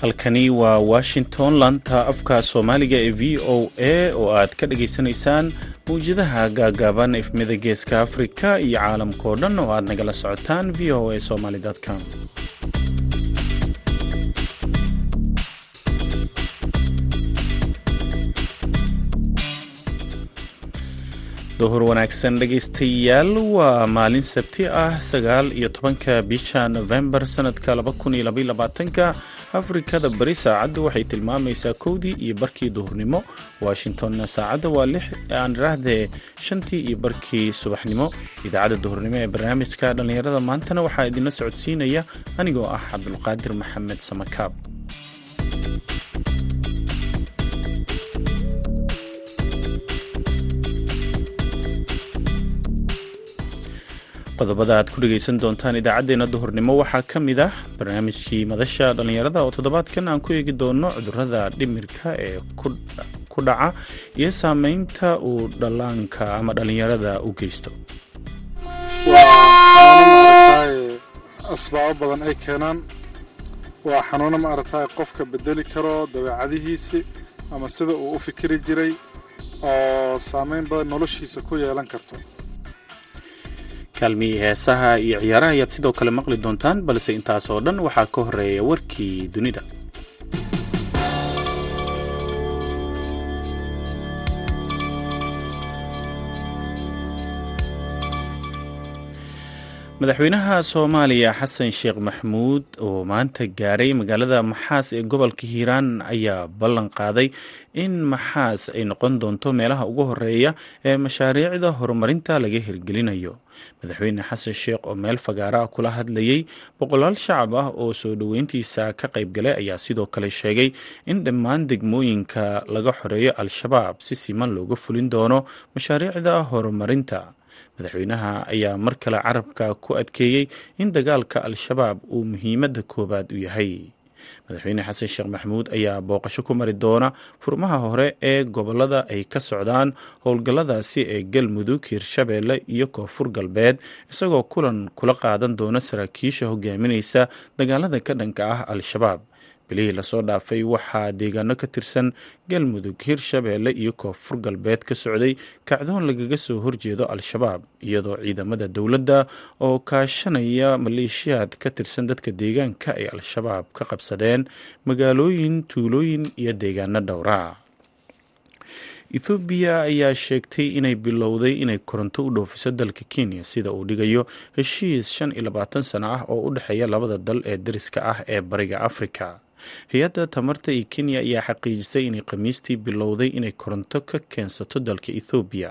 halkani waa washington. Lanta afka soomaaliga ee v o a oo aad ka dhagaysanaysaan mawjadaha gaagaaban efmida geeska afrika iyo caalamkao dhan oo aad nagala socotaan v o a somaly com. Duhur wanaagsan dhegaystayaal waa maalin sabti ah sagaal iyo tobanka bisha novembar sanadka laba kun iyo labaiyo labaatanka afrikada bari saacaddu waxay tilmaamaysaa kowdii iyo barkii duhurnimo. Washingtonna saacadda waa aan iraahdee shantii iyo barkii subaxnimo. Idaacadda duhurnimo ee barnaamijka dhallinyarada maantana waxaa idinla socodsiinaya anigoo ah cabdulqaadir maxamed samakaab qodobada aad ku dhegaysan doontaan idaacaddeenna duhurnimo. Waxaa ka mid ah barnaamijkii madasha dhallinyarada oo toddobaadkan aan ku eegi doono cudurrada dhimirka ee ku dhaca iyo saameynta uu dhallaanka ama dhallinyarada u geysto. Asbaabo badan ay keenaan. Waa xanuuno ma aragtay qofka bedeli karo dabeecadihiisi ama sida uu u fikiri jiray oo saameyn badan noloshiisa ku yeelan karto kaalmihii heesaha iyo ciyaaraha ayaad sidoo kale maqli doontaan balse intaas oo dhan waxaa ka horreeya warkii dunida madaxweynaha soomaaliya xasan sheekh maxmuud oo maanta gaaray magaalada maxaas ee gobolka hiiraan ayaa ballan qaaday in maxaas ay noqon doonto meelaha ugu horreeya ee mashaariicda horumarinta laga hirgelinayo. Madaxweyne xasan sheekh oo meel fagaara kula hadlayey boqolaal shacab ah oo soo dhoweyntiisa ka qaybgalay ayaa sidoo kale sheegay in dhammaan degmooyinka laga xoreeyo al-shabaab si siman looga fulin doono mashaariicda horumarinta madaxweynaha ayaa mar kale carabka ku adkeeyey in dagaalka al-shabaab uu muhiimadda koowaad u yahay. Madaxweyne xasan sheekh maxamuud ayaa booqasho ku mari doona furmaha hore ee gobollada ay ka socdaan howlgalladaasi ee galmudug hirshabeelle iyo koonfur galbeed isagoo kulan kula qaadan doona saraakiisha hogaaminaysa dagaalada ka dhanka ah al-shabaab bilihii la soo dhaafay waxaa deegaano ka tirsan galmudug hirshabeelle iyo koonfur galbeed ka socday kacdoon lagaga soo horjeedo al-shabaab iyadoo ciidamada dowladda oo kaashanaya maleeshiyaad ka tirsan dadka deegaanka ay al-shabaab ka qabsadeen magaalooyin tuulooyin iyo deegaano dhowra. Ethoobiya ayaa sheegtay inay bilowday inay koronto u dhoofiso dalka kenya sida uu dhigayo heshiis shan iyo labaatan sano ah oo u dhexeeya labada dal ee dariska ah ee bariga afrika hay'adda tamarta iyo kenya ayaa xaqiijisay inay khamiistii bilowday inay koronto ka keensato dalka ethoobiya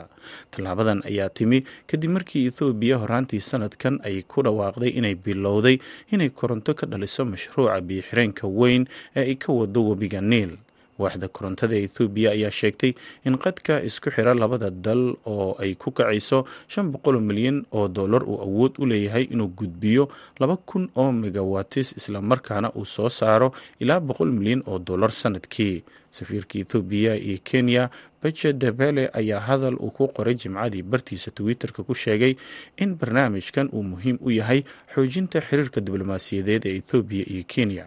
tallaabadan ayaa timi kadib markii ethoobiya horaantii sanadkan ay ku dhawaaqday inay bilowday inay koronto ka dhaliso mashruuca biyo-xireenka weyn ee ay ka wado webiga niil waaxda korontada ee ethoobiya ayaa sheegtay in qadka isku xira labada dal oo ay ku kacayso shan boqol milyan oo dollar uu awood u leeyahay inuu gudbiyo laba kun oo megawatis islamarkaana uu soo saaro ilaa boqol milyan oo dollar sannadkii. Safiirka ethoobiya iyo kenya baje debele ayaa hadal uu ku qoray jimcadii bartiisa twitter-ka ku sheegay in barnaamijkan uu muhiim u yahay xoojinta xiriirka diblomaasiyadeed ee ethoobiya iyo kenya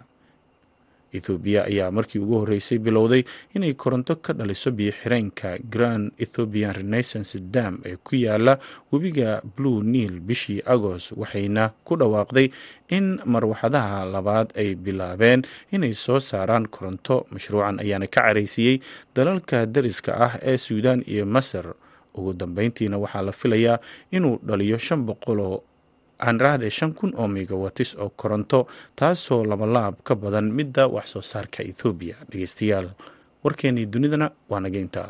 ethoobiya ayaa markii ugu horreysay bilowday inay koronto ka dhaliso biyo-xireenka grand ethoobian renaissance dam ee ku yaalla webiga blue niil bishii agost waxayna ku dhawaaqday in marwaxadaha labaad ay bilaabeen inay soo saaraan koronto. Mashruucan ayaana ka caraysiiyey dalalka dariska ah ee suudaan iyo masar. Ugu dambeyntiina waxaa la filayaa inuu dhaliyo shan boqoloo aan raahday shan kun oo megawatis oo koronto taasoo labalaab ka badan midda wax soo saarka ethoobiya dhegeystayaal warkeenii dunidana waa nageynta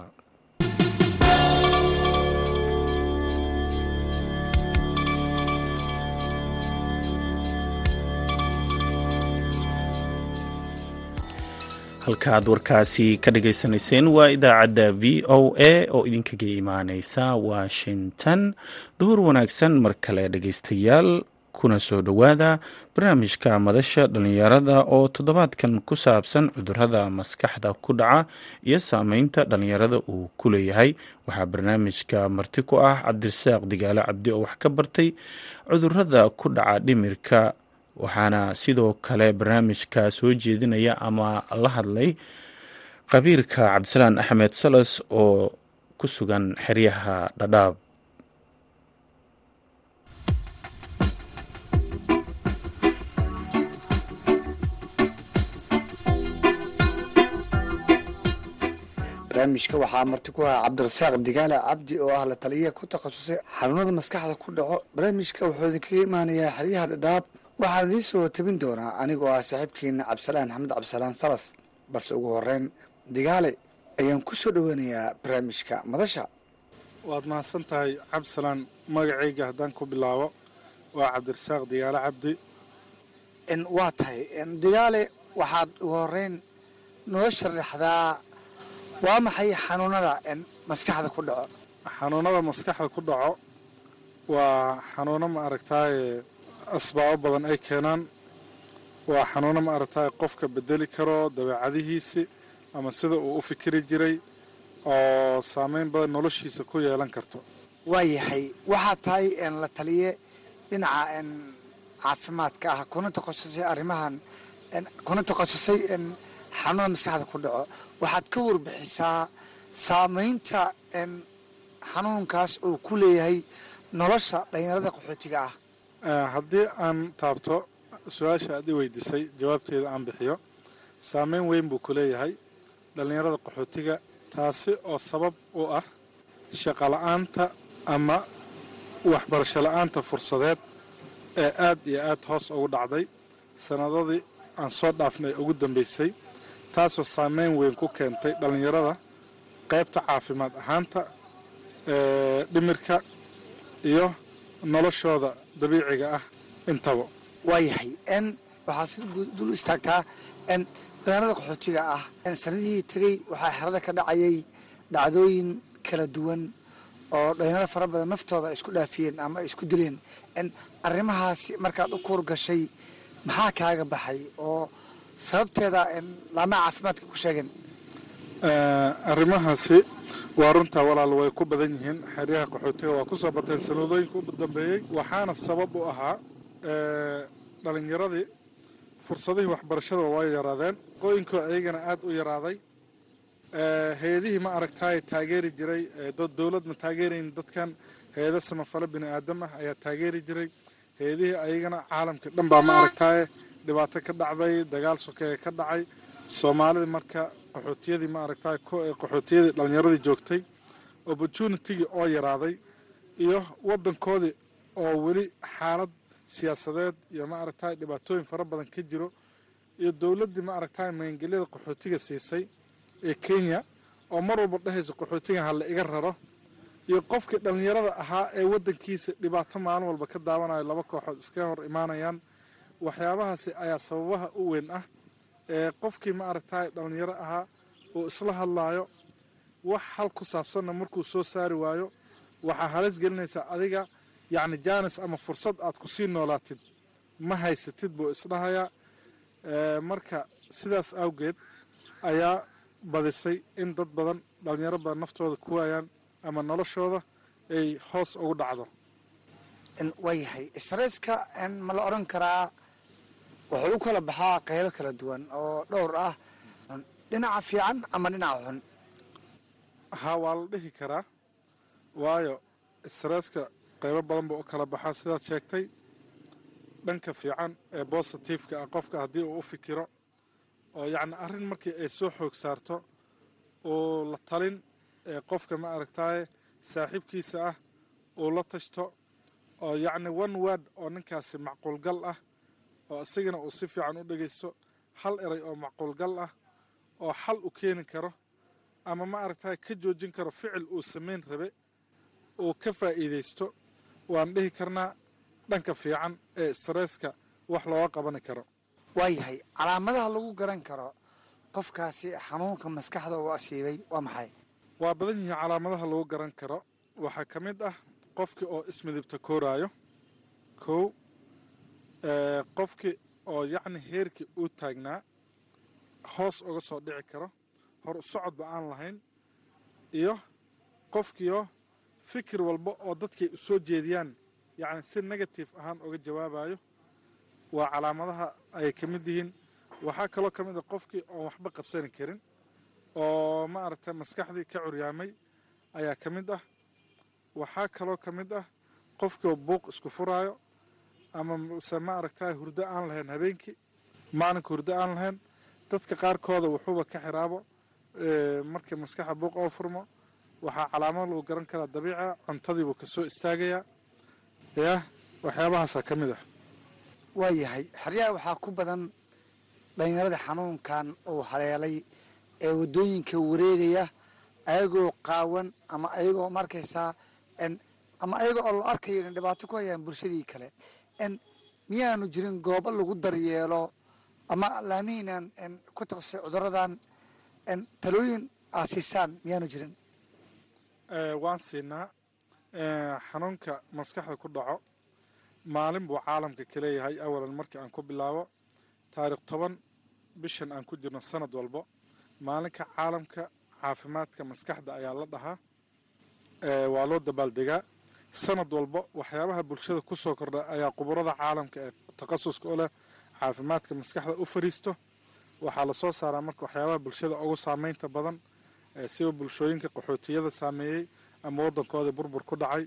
halkaaad warkaasi ka dhageysanayseen waa idaacadda v o a oo idinkaga imaaneysa washington. Duhur wanaagsan mar kale dhegeystayaal kuna soo dhowaada barnaamijka madasha dhallinyarada oo toddobaadkan ku saabsan cudurrada maskaxda ku dhaca iyo saameynta dhallinyarada uu ku leeyahay. Waxaa barnaamijka marti ku ah cabdirasaaq digaale cabdi oo wax ka bartay cudurrada ku dhaca dhimirka waxaana sidoo kale barnaamijka soo jeedinaya ama la hadlay khabiirka cabdisalaan axmed salas oo ku sugan xeryaha dhadhaab. Barnaamijka waxaa marti ku ahaa cabdirasaaq digaale cabdi oo ah la taliya ku takhasusay xanuunada maskaxda ku dhaco. Barnaamijka wuxuu idinkaga imaanayaa xeryaha dhadhaab waxaan idiin soo tabin doonaa anigoo ah saaxiibkeena cabdisalaan axmed cabdisalaan salas balse ugu horeyn digaale ayaan ku soo dhoweynayaa barnaamijka madasha. Waad mahadsan tahay cabdisalaan magacayga haddaan ku bilaabo waa cabdirasaaq digaale cabdi. Waa tahay. Digaale waxaad ugu horeyn noo sharaxdaa waa maxay xanuunada maskaxda ku dhaco? Xanuunada maskaxda ku dhaco waa xanuuno ma aragtaaye asbaabo badan ay keenaan. Waa xanuuno ma aragtaaye qofka bedeli karo dabeecadihiisi ama sida uu u fikiri jiray oo saameyn badan noloshiisa ku yeelan karto. Waayahay waxaa tahay la taliye dhinaca caafimaadka ah. Kuna takhasusay arrimahan kuna takhasusay xanuunada maskaxda ku dhaco. Waxaad ka warbixisaa saamaynta xanuunkaas uu ku leeyahay nolosha dhalinyarada qaxootiga ah haddii aan taabto su'aasha aad i weydiisay jawaabteeda aan bixiyo. Saameyn weyn buu ku leeyahay dhallinyarada qaxootiga taasi oo sabab u ah shaqola'aanta ama waxbarasho la'aanta fursadeed ee aad iyo aad hoos ugu dhacday sannadadii aan soo dhaafnay ugu dambaysay taasoo saameyn weyn ku keentay dhallinyarada qaybta caafimaad ahaanta dhimirka iyo noloshooda dabiiciga ah intaba. Waayahay. N waxaad si dul istaagtaa n dhallinyarada qaxootiga ah. Sanadihii tegey waxaa xerada ka dhacayay dhacdooyin kala duwan oo dhalinyaro fara badan naftooda ay isku dhaafiyeen ama ay isku dileen. N arrimahaasi markaad u kuur gashay maxaa kaaga baxay oo sababteeda laamaha caafimaadka ku sheegeen? Arrimahaasi waa runtaa walaal way ku badan yihiin. Xeryaha qaxootiga waa ku soo bateen sanadooyinka u dambeeyey waxaana sabab u ahaa dhalinyaradii fursadihii waxbarashada waa yaraadeen. Qooyinkoo ayagana aad u yaraaday. Hay'adihii ma aragtaay taageeri jiray dad dowlad ma taageerayn dadkan. Hay'ado samafalo bini aadam ah ayaa taageeri jiray. Hay'adihii ayagana caalamka dhan baa ma aragtaaye dhibaato ka dhacday dagaal sokeeye ka dhacay. Soomaalida marka qaxootiyadii ma aragtaay qaxootiyadii dhallinyaradii joogtay opportunitygii oo yaraaday iyo waddankoodii oo weli xaalad siyaasadeed iyo ma dhibaatooyin fara badan ka jiro iyo dowladdii ma magangelyada qaxootiga siisay ee kenya oo mar walba dhehaysa qaxootiga ha la iga raro iyo qofkii dhallinyarada ahaa ee waddankiisa dhibaato maalin walba ka daawanayo laba kooxood iska hor imaanayaan waxyaabahaasi ayaa sababaha u weyn ah qofkii ma aragtaay dhallinyaro ahaa uu isla hadlaayo wax hal ku saabsanna markuu soo saari waayo waxaa halis gelinaysaa adiga yacni jaanis ama fursad aad ku sii noolaatid. Ma haysatid buu isdhahayaa marka sidaas awgeed ayaa badisay in dad badan dhallinyaro badan naftooda ku waayaan ama noloshooda ay hoos ugu dhacdo. Waayahay stresska ma la odhan karaa wuxuu u kala baxaa qaybo kala duwan oo dhowr ah. Dhinaca fiican ama dhinaca xun? Ha waa la dhihi karaa. Waayo stresska qaybo badan buu u kala baxaa sidaad sheegtay. Dhanka fiican ee bositifeka ah qofka haddii uu u fikiro oo yacni arrin markii ay soo xoog saarto uu la talin ee qofka ma aragtaaye saaxiibkiisa ah uu la tashto oo yacni one word oo ninkaasi macquulgal ah oo isagana uu si fiican u dhegaysto hal eray oo macquulgal ah oo xal u keeni karo ama ma aragtaaye ka joojin karo ficil uu samayn rabe uu ka faa'iidaysto waan dhihi karnaa dhanka fiican ee stresska wax looga qabani karo. Waayahay calaamadaha lagu garan karo qofkaasi xanuunka maskaxda uu asiibay waa maxay? Waa badan yihiin calaamadaha lagu garan karo. Waxaa ka mid ah qofkii oo ismidibta kooraayo kow qofkii oo yacni heerkii uu taagnaa hoos uga soo dhici karo hor socodba aan lahayn iyo qofkiioo fikir walba oo dadkay u soo jeediyaan yacni si negative ahaan uga jawaabayo waa calaamadaha ay ka mid yihiin. Waxaa kaloo ka mid ah qofkii oon waxba qabsani karin oo ma aragtay maskaxdii ka curyaamay ayaa ka mid ah. Waxaa kaloo ka mid ah qofkii buuq isku furaayo ama se ma aragtay hurdo aan lahayn habeenkii maalinka hurdo aan lahayn dadka qaarkooda wuxuuba ka xiraabo markii maskaxa buuq oo furmo waxaa calaamad lagu garan karaa dabiica cuntadiibuu ka soo istaagayaa. Yah waxyaabahaasaa ka mid ah. Waayahay xeryaha waxaa ku badan dhalinyarada xanuunkan uu haleelay ee waddooyinka wareegaya ayagoo qaawan ama ayagoo markaysaa ama ayagoo oo la arkayo inay dhibaato ku hayaan bulshadii kale miyaanu jirin goobo lagu daryeelo ama laamihiinaan ku taqasay cuduradan talooyin aad siisaan miyaanu jirin? Waan siinaa. Xanuunka maskaxda ku dhaco maalin buu caalamka ka leeyahay awalan markii aan ku bilaabo. Taarikh toban bishan aan ku jirno sanad walbo maalinka caalamka caafimaadka maskaxda ayaa la dhahaa. Waa loo dabaaldegaa sanad walbo waxyaabaha bulshada ku soo kordha ayaa quburada caalamka ee takhasuska u leh caafimaadka maskaxda u fariisto. Waxaa la soo saaraa marka waxyaabaha bulshada ugu saameynta badan siba bulshooyinka qaxootiyada saameeyey ama waddankoodii burbur ku dhacay.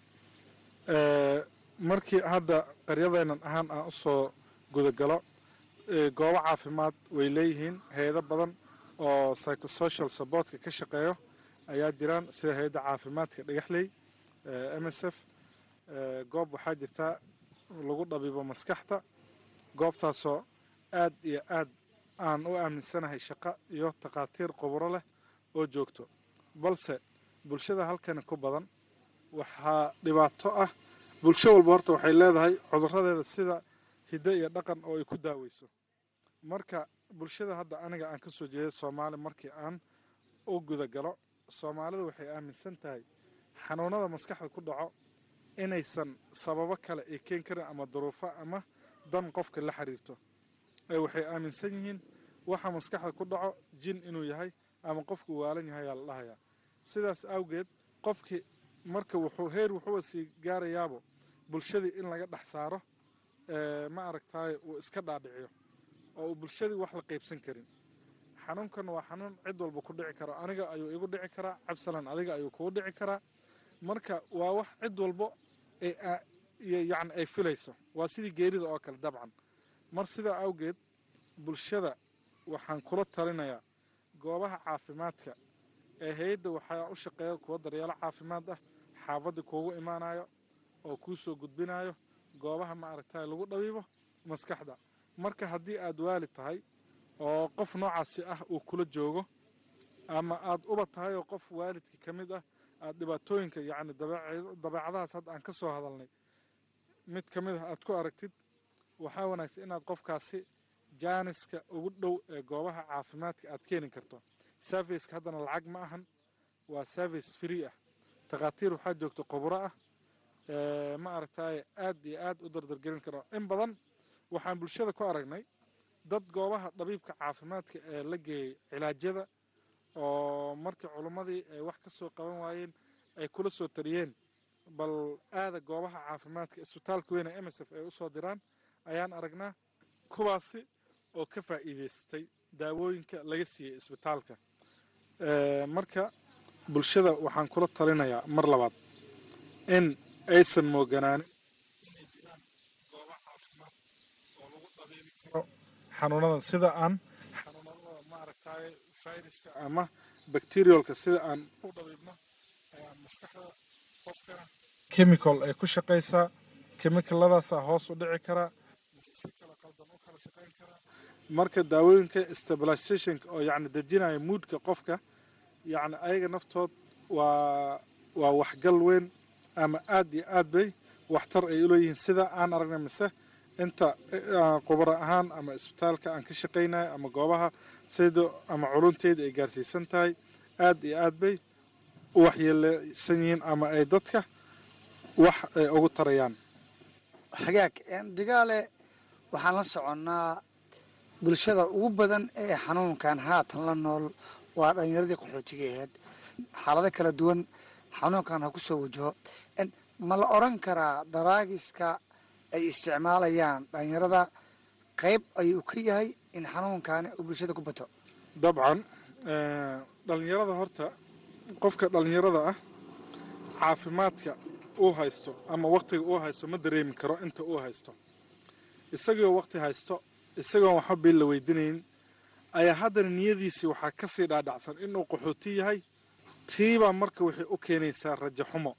Markii hadda qaryadeenan ahaan aan u soo gudagalo goobo caafimaad way leeyihiin hay'ado badan oo psychosocial supportka ka shaqeeyo ayaa jiraan sida hay'adda caafimaadka dhagaxley m s f goob waxaa jirtaa lagu dhabiibo maskaxda goobtaasoo aad iyo aad aan u aaminsanahay shaqo iyo takhaatiir quburo leh oo joogto. Balse bulshada halkani ku badan waxaa dhibaato ah. Bulsho walba horta waxay leedahay cuduradeeda sida hiddo iyo dhaqan oo ay ku daaweyso. Marka bulshada hadda aniga aan ka soo jeeday soomaali markii aan u gudagalo soomaalida waxay aaminsan tahay xanuunada maskaxda ku dhaco inaysan sababo kale ay keen karin ama duruufo ama dan qofka la xiriirto. Ee waxay aaminsan yihiin waxa maskaxda ku dhaco jin inuu yahay ama qofku waalan yahay ayaa la dhahayaa. Sidaas awgeed qofkii marka wuxuu heer wuxuuba sii gaarayaabo bulshadii in laga dhex saaro ma aragtaaye uu iska dhaadhiciyo oo uu bulshadii wax la qaybsan karin. Xanuunkan waa xanuun cid walba ku dhici karo. Aniga ayuu igu dhici karaa cabsalan adiga ayuu kugu dhici karaa. Marka waa wax cid walbo yani ay filayso. Waa sidii geerida oo kale dabcan. Mar sidaa awgeed bulshada waxaan kula talinayaa goobaha caafimaadka ee hay'adda waxaa u shaqeeya kuwa daryeelo caafimaad ah xaafadda kuugu imaanayo oo kuu soo gudbinayo goobaha ma aragtay lagu dhabiibo maskaxda. Marka haddii aad waali tahay oo qof noocaasi ah uu kula joogo ama aad uba tahay oo qof waalidka ka mid ah dhibaatooyinka yacni dabeecadahaas hadda aan ka soo hadalnay. Mid ka mid ah aad ku aragtid waxaa wanaagsan inaad qofkaasi jaaniska ugu dhow ee goobaha caafimaadka aad keeni karto. Serviceka haddana lacag ma ahan waa service free ah. Takhaatiir waxaa joogta quburo ah ma aragtaaye aad iyo aad u dardargelin karo. In badan waxaan bulshada ku aragnay dad goobaha dhabiibka caafimaadka ee la geeyey cilaajyada oo markii culummadii ay wax ka soo qaban waayeen ay kula soo tariyeen bal aada goobaha caafimaadka isbitaalka weyne m s f ay u soo diraan ayaan aragnaa kuwaasi oo ka faa'iidaystay daawooyinka laga siiyey isbitaalka. Marka bulshada waxaan kula talinayaa mar labaad in aysan mooganaanin inay jiraan goobo caafimaad oo lagu dhabiibi karo xanuunadan. Sida aan xanuunada maaragtaaye viruska ama bacterialka sida aan u dhabiibno ayaa maskaxda qofkana chemical ay ku shaqaysaa chemicalladaasaa hoos u dhici karaa mise si kala qaldan u kala shaqayn karaa marka daawooyinka stabilizationka oo yacni dejinaya moodka qofka yacni ayaga naftood waa waa waxgal weyn ama aad iyo aad bay waxtar ay uleeyihiin sida aan aragnay mise inta qubaro ahaan ama isbitaalka aan ka shaqaynayo ama goobaha saydo ama culunteeda ay gaarsiisan tahay aad iyo aad bay u waxyeeleysan yihiin ama ay dadka wax ay ugu tarayaan. Xagaag digaale waxaan la soconnaa bulshada ugu badan ee xanuunkan haatan la nool waa dhallinyaradii qaxootiga aheyd xaalado kala duwan xanuunkan ha ku soo wajaho. Ma la odran karaa daraagiska ay isticmaalayaan dhallinyarada? Qayb ayuu ka yahay in xanuunkaani uu bulshada ku bato? Dabcan dhallinyarada horta qofka dhallinyarada ah caafimaadka uu haysto ama wakhtiga uu haysto ma dareemi karo inta uu haysto. Isagoo wakhti haysto isagoon waxba biil la weydinayn ayaa haddana niyadiisii waxaa ka sii dhaadhacsan inuu qaxooti yahay tiibaa marka waxay u keenaysaa rajo xumo.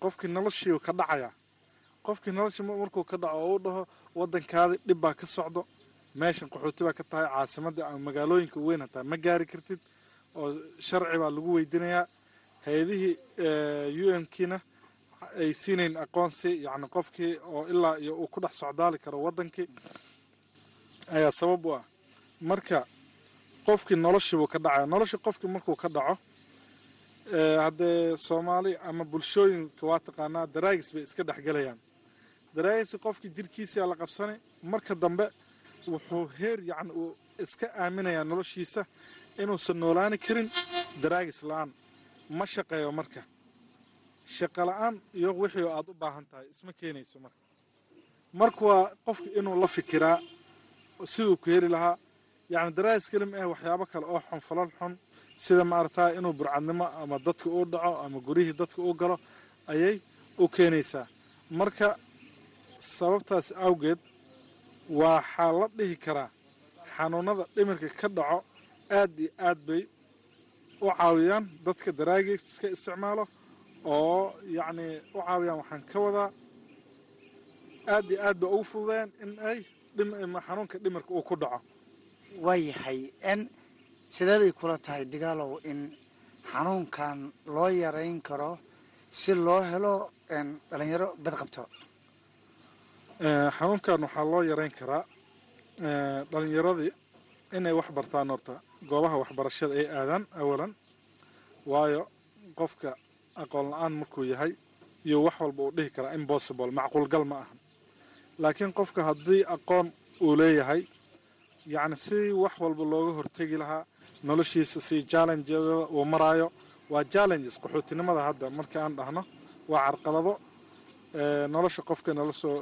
Qofkii noloshii ka dhacaya qofkii noloshii markuu ka dhaco oo u dhaho waddankaadi dhib baa ka socdo meeshan qaxooti baa ka tahay caasimadda ama magaalooyinka weyn hataa ma gaari kartid oo sharci baa lagu weydinayaa. Hay'adihii u n kiina ay siinayn aqoonsi yacni qofkii oo ilaa iyo uu ku dhex socdaali karo waddankii ayaa sabab u ah. Marka qofkii noloshiibuu ka dhacaya noloshii qofkii markuu ka dhaco haddee soomaali ama bulshooyinka waa taqaanaa daraagis bay iska dhexgelayaan daraagisi qofkii jirkiisaa la qabsanay marka dambe wuxuu heer yacni uu iska aaminayaa noloshiisa inuusan noolaani karin daraagis la'aan ma shaqeeyo marka. Shaqo la'aan iyo wixii aad u baahan tahay isma keenayso marka. Marka waa qofki inuu la fikiraa siduu ku heli lahaa yacni daraagis keli ma ah waxyaabo kale oo xun falal xun sida maaragtaa inuu burcadnimo ama dadka uu dhaco ama guryihii dadka uu galo ayay u keenaysaa. Marka sababtaas awgeed waxaa la dhihi karaa xanuunada dhimirka ka dhaco aad iyo aad bay u caawiyaan dadka daraagiska isticmaalo oo yacnii u caawiyaan waxaan ka wadaa aad iyo aad bay ugu fududeen in ay xanuunka dhimirka uu ku dhaco. Waayahay n sidee bay kula tahay digaalow in xanuunkan loo yarayn karo si loo helo dhalinyaro badqabto xanuunkan waxaa loo yarayn karaa dhalinyaradii inay wax bartaan horta. Goobaha waxbarashada ay aadaan awalan waayo qofka aqoon la'aan markuu yahay iyo wax walba uu dhihi karaa impossible macquulgal ma ahan. Laakiin qofka haddii aqoon uu leeyahay yacni si wax walba looga hortegi lahaa noloshiisa si challengeada uu maraayo waa challenges qaxootinimada hadda marka aan dhahno waa carqalado nolosha qofka nala soo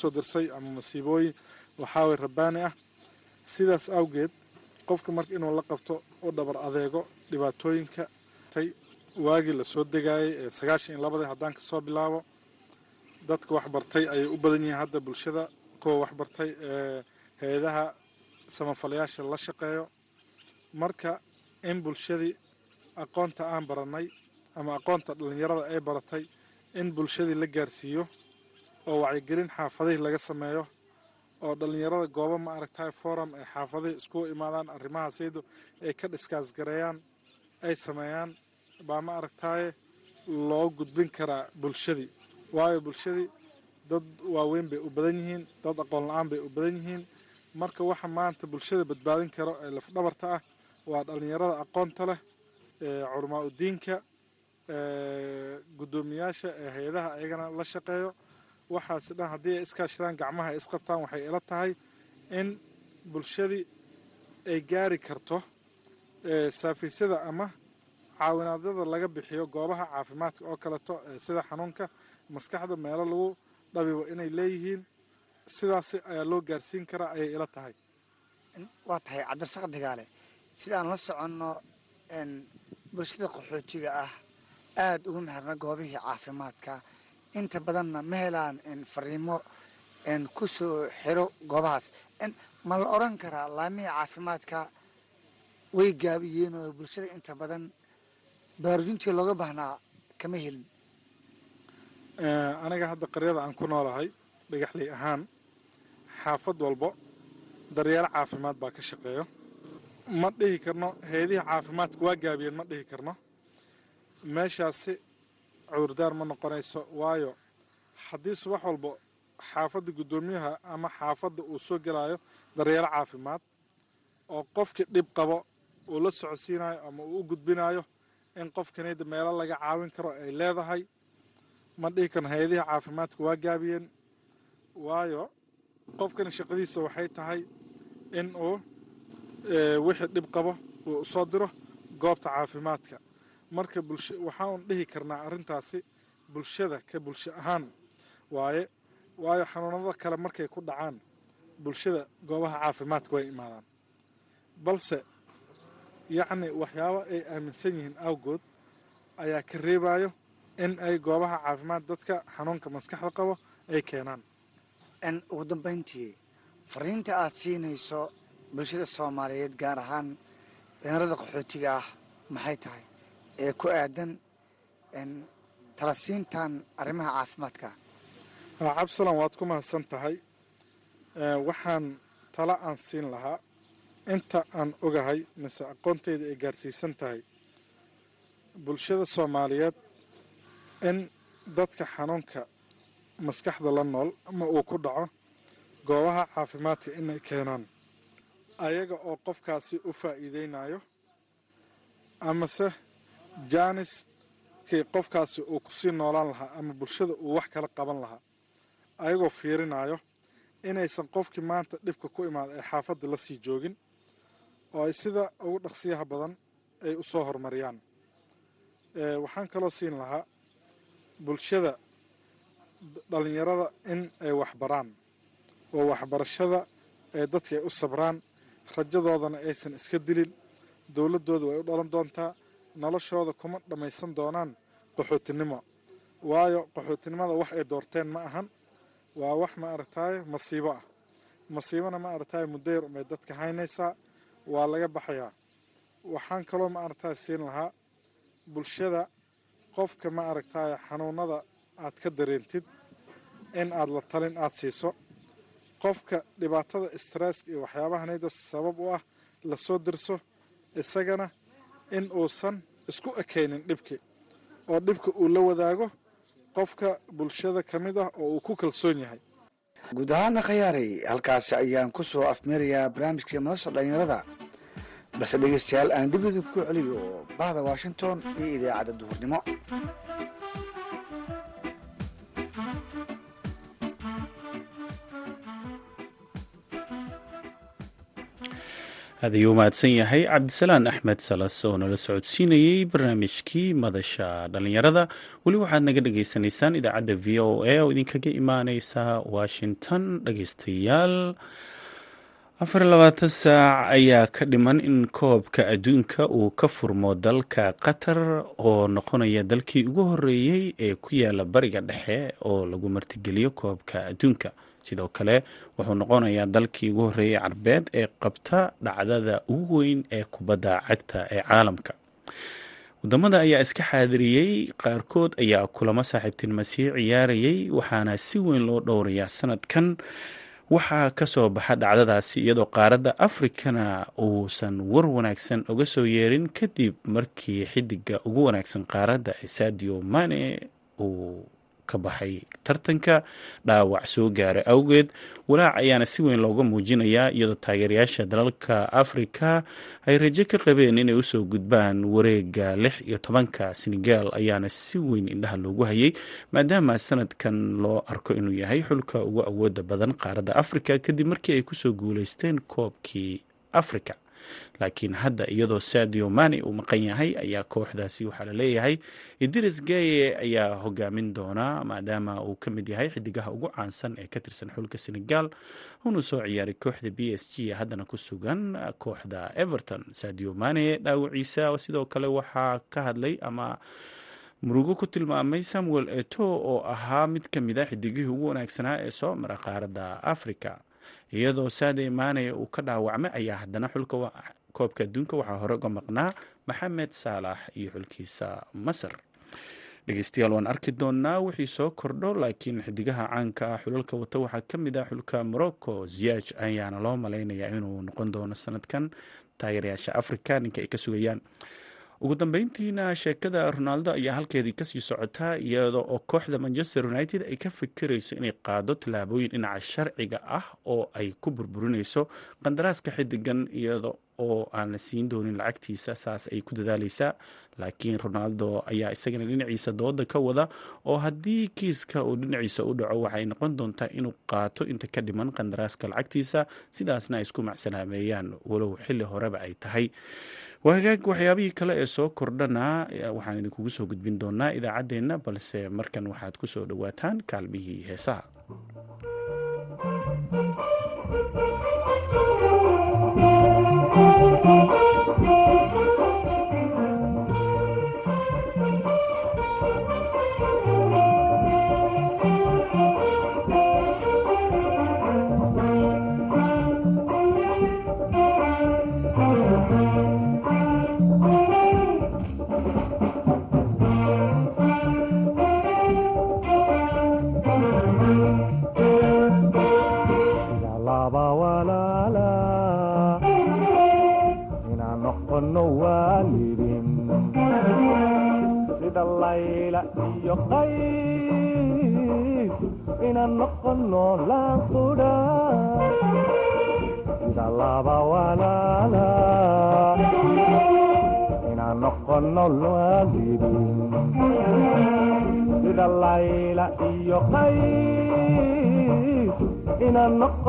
soo dirsay ama masiibooyin waxaaway rabbaani ah. Sidaas awgeed qofka marka inuu la qabto u dhabar adeego dhibaatooyinka tay waagii la soo degaayay ee sagaashan iyo labadii haddaan ka soo bilaabo dadka waxbartay ayay u badan yihiin hadda bulshada. Kuwa waxbartay ee hay'adaha samafalayaasha la shaqeeyo. Marka in bulshadii aqoonta aan barannay ama aqoonta dhallinyarada ay baratay in bulshadii la gaarsiiyo oo wacyigelin xaafadihii laga sameeyo oo dhallinyarada goobo ma aragtahay forum ay xaafadihii iskugu imaadaan arrimaha saydu ay ka dhiskaasgareeyaan ay sameeyaan baa ma aragtaaye loo gudbin karaa bulshadii. Waayo bulshadii dad waaweyn bay u badan yihiin dad aqoon la'aan bay u badan yihiin. Marka waxa maanta bulshada badbaadin karo ee lafdhabarta ah waa dhallinyarada aqoonta leh culamaa udiinka guddoomiyaasha ee hay'adaha ayagana la shaqeeyo. Waxaas dhan haddii ay iskaashadaan gacmaha ay isqabtaan waxay ila tahay in bulshadii ay gaari karto saafiisyada ama caawinaadyada laga bixiyo goobaha caafimaadka oo kaleeto sida xanuunka maskaxda meelo lagu dhabibo inay leeyihiin. Sidaas ayaa loo gaarsiin karaa ayay ila tahay. Waa tahay cabdirasaaq digaale sidaan la soconno bulshada qaxootiga ah aada ugu meherna goobihii caafimaadka. Inta badanna ma helaan fariimo ku soo xiro goobahaas. Ma la odran karaa laamihii caafimaadka way gaabiyeen oo bulshada inta badan baarujintii looga baahnaa kama helin. Aniga hadda qaryada aan ku noolahay dhagaxley ahaan xaafad walbo daryeelo caafimaad baa ka shaqeeyo. Ma dhihi karno hay'adihii caafimaadka waa gaabiyeen ma dhihi karno meeshaasi cudurdaar ma noqonayso waayo haddii subax walba xaafadda guddoomiyaha ama xaafadda uu soo gelaayo daryeelo caafimaad oo qofkii dhib qabo uu la socodsiinayo ama uu u gudbinayo in qofkanida meelo laga caawin karo ay leedahay ma dhihi karno hay'adihii caafimaadka waa gaabiyeen. Waayo qofkani shaqadiisa waxay tahay in uu wixii dhib qabo uu soo diro goobta caafimaadka marka waxaan dhihi karnaa arrintaasi bulshada ka bulsho ahaan. Waaye waayo xanuunada kale markay ku dhacaan bulshada goobaha caafimaadka way imaadaan. Balse yacni waxyaabo ay aaminsan yihiin awgood ayaa ka reebayo in ay goobaha caafimaad dadka xanuunka maskaxda qabo ay keenaan. Ugu dambayntii fariinta aad siinayso bulshada soomaaliyeed gaar ahaan dhalinyarada qaxootiga ah maxay tahay ee ku aadan tala siintan arrimaha caafimaadka. Cabsalan waad ku mahadsan tahay. Waxaan tala aan siin lahaa inta aan ogahay mise aqoonteyda ay gaarsiisan tahay. Bulshada soomaaliyeed in dadka xanuunka maskaxda la nool ama uu ku dhaco goobaha caafimaadka inay keenaan. Ayaga oo qofkaasi u faa'iideynayo amase jaanis kii qofkaasi uu ku sii noolaan lahaa ama bulshada uu wax kala qaban lahaa ayagoo fiirinayo inaysan qofkii maanta dhibka ku imaada ee xaafadda la sii joogin oo ay sida ugu dhaqsiyaha badan ay u soo horumariyaan waxaan kaloo siin lahaa bulshada dhallinyarada in ay waxbaraan oo waxbarashada ee dadka ay u sabraan rajadoodana aysan iska dilin dowladdooda way u dhalan doontaa noloshooda kuma dhammaysan doonaan qaxootinimo. Waayo qaxootinimada wax ay doorteen ma ahan. Waa wax ma aragtaaye masiibo ah. Masiibona ma aragtaaye muddo yar umay dadka haynaysaa waa laga baxayaa waxaan kaloo ma aragtaaye siin lahaa. Bulshada qofka ma aragtaaye xanuunada aad ka dareentid in aad la talin aad siiso. Qofka dhibaatada stresska iyo waxyaabahanayda sabab u ah la soo dirso. Isagana in uusan isku ekaynin dhibki oo dhibka uu la wadaago qofka bulshada ka mid ah oo uu ku kalsoon yahay. Guud ahaana khayaaray halkaasi ayaan ku soo afmeerayaa barnaamijkii madasha dhallinyarada. Balse dhegeystayaal aan dib idinku celiyo bahda washington iyo idaacadda duhurnimo aad ayuu mahadsan yahay cabdisalaan axmed salas oo nala socodsiinayey barnaamijkii madasha dhallinyarada weli waxaad naga dhagaysanaysaan idaacadda v o a oo idinkaga imaaneysa washington dhageystayaal afar labaatan saac ayaa ka dhiman in koobka adduunka uu ka furmo dalka qatar oo noqonaya dalkii ugu horeeyey ee ku yaalla bariga dhexe oo lagu martigeliyo koobka adduunka sidoo kale wuxuu noqonayaa dalkii ugu horreeyey carbeed ee qabta dhacdada ugu weyn ee kubadda cagta ee caalamka. Wadamada ayaa iska xaadiriyey qaarkood ayaa kulamo saaxiibtinimo sii ciyaarayay waxaana si weyn loo dhowrayaa sanadkan. Waxaa ka soo baxa dhacdadaasi iyadoo qaaradda afrikana uusan war wanaagsan uga soo yeerin kadib markii xidiga ugu wanaagsan qaaradda sadio mane uu ka baxay. Tartanka dhaawac soo gaaray awgeed walaac ayaana si weyn looga muujinayaa iyadoo taageerayaasha dalalka afrika ay rajo ka qabeen inay u soo gudbaan wareega lix iyo tobanka senegal ayaana si weyn indhaha loogu hayay maadaama sanadkan loo arko inuu yahay xulka ugu awooda badan qaaradda afrika kadib markii ay ku soo guuleysteen koobkii afrika laakiin hadda iyadoo sadio mani uu maqan yahay ayaa kooxdaasi waxaa la leeyahay. Idris gaye ayaa hogaamin doona maadaama uu ka mid yahay xidigaha ugu caansan ee ka tirsan xulka senegal uuna soo ciyaaray kooxda b s g haddana ku sugan kooxda everton. Sadio mane dhaawaciisa sidoo kale waxaa ka hadlay ama murugo ku tilmaamay samuel eto oo ahaa mid ka mid a xidigihii ugu wanaagsanaa ee soo mara qaaradda africa iyadoo saade maane uu ka dhaawacmay ayaa haddana xulka koobka adduunka waxaa hore uga maqnaa maxamed saalax iyo xulkiisa masar. Dhegeystayaal waan arki doonaa wixii soo kordho laakiin xidigaha caanka ah xulalka wata waxaa ka mid ah xulka morocco. Ziyaaj ayaana loo malaynayaa inuu noqon doono sanadkan taageerayaasha africa ninka ay ka sugayaan ugu dambeyntiina sheekada ronaldo ayaa halkeedii ka sii socotaa iyadoo oo kooxda manchester united ay ka fikirayso inay qaado tallaabooyin dhinaca sharciga ah oo ay ku burburinayso qandaraaska xidigan iyada oo aan la siin doonin lacagtiisa saas ay ku dadaaleysaa laakiin ronaldo ayaa isagana dhinaciisa dooda ka wada oo haddii kiiska uu dhinaciisa u dhaco waxay noqon doontaa inuu qaato inta ka dhiman qandaraaska lacagtiisa sidaasna ay isku macsalaameeyaan walow xili horeba ay tahay waa hagaag waxyaabihii kale ee soo kordhana waxaan idinkugu soo gudbin doonaa idaacaddeenna balse markan waxaad ku soo dhowaataan kaalmihii heesaha.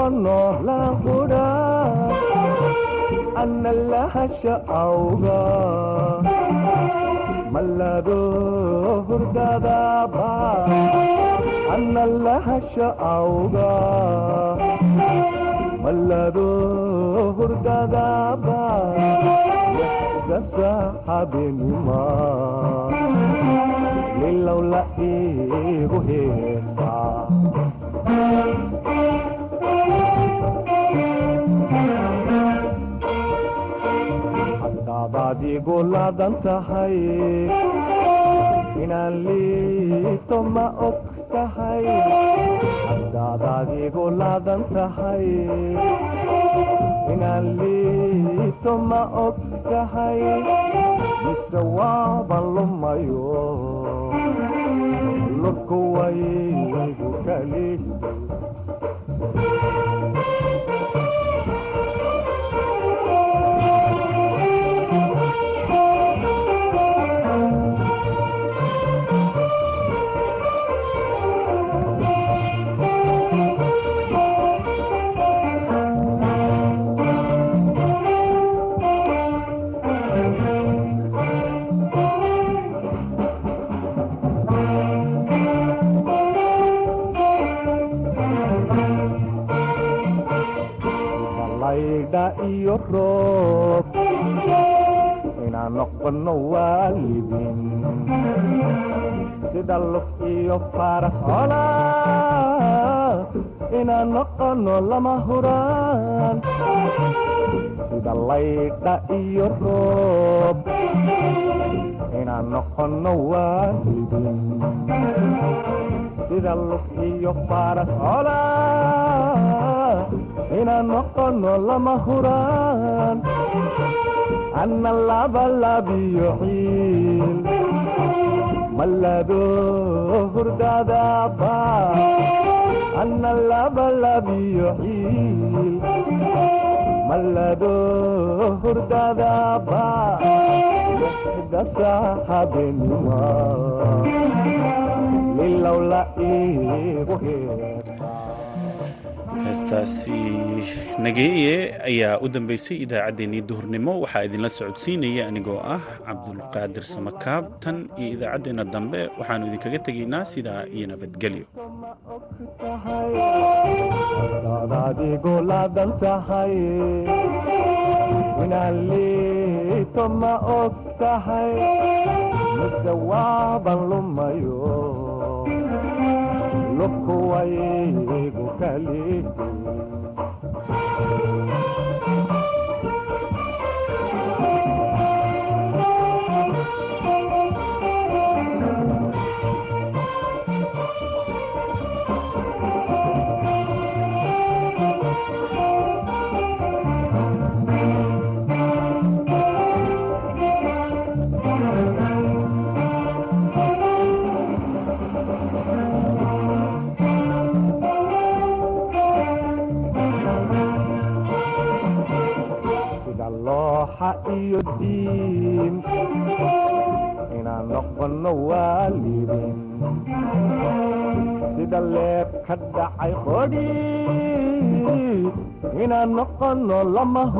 nooxlaaqudha anna lahasha awga malado hurgadaaba anna lahasha awga malado hurgadaaba waxga saaxabenima nilowla iigu heesaa adaad igu laadan tahay inaan liito ma og tahay hadaadaad igu laadan tahay inaan liito ma og tahay mise waaban lumayo lubku waygu kali sida lug iyo faaras colaad inaan noqonno lama huraan. Sida laydha iyo roob. Inaan noqonno waan. Sida lug iyo faaras colaad inaan noqonno lama huraan. Anna laba labiyo ciil ಮಲ್ಲದೋ ಹುರ್ದಾದಪ್ಪ ಅನ್ನಲ್ಲ ಬಲ್ಲದಿಯೋ ಹೀಲ್ ಮಲ್ಲದೋ ಹುರ್ದಾದಪ್ಪ ದಸಾಹಬೆನ್ನುವ ಇಲ್ಲವಲ್ಲ ಏ heestaasi nageeye ayaa u dambeysay idaacaddeennii duhurnimo. Waxaa idinla socodsiinaya anigoo ah cabdulqaadir samakaab tan iyo idaacaddeenna dambe. Waxaannu idinkaga tegaynaa sidaa iyo nabadgelyo loco a ego caliente. iyo diin inaan noqonno waalidin sida leeb ka dhacay qodhi inaan noqonno lama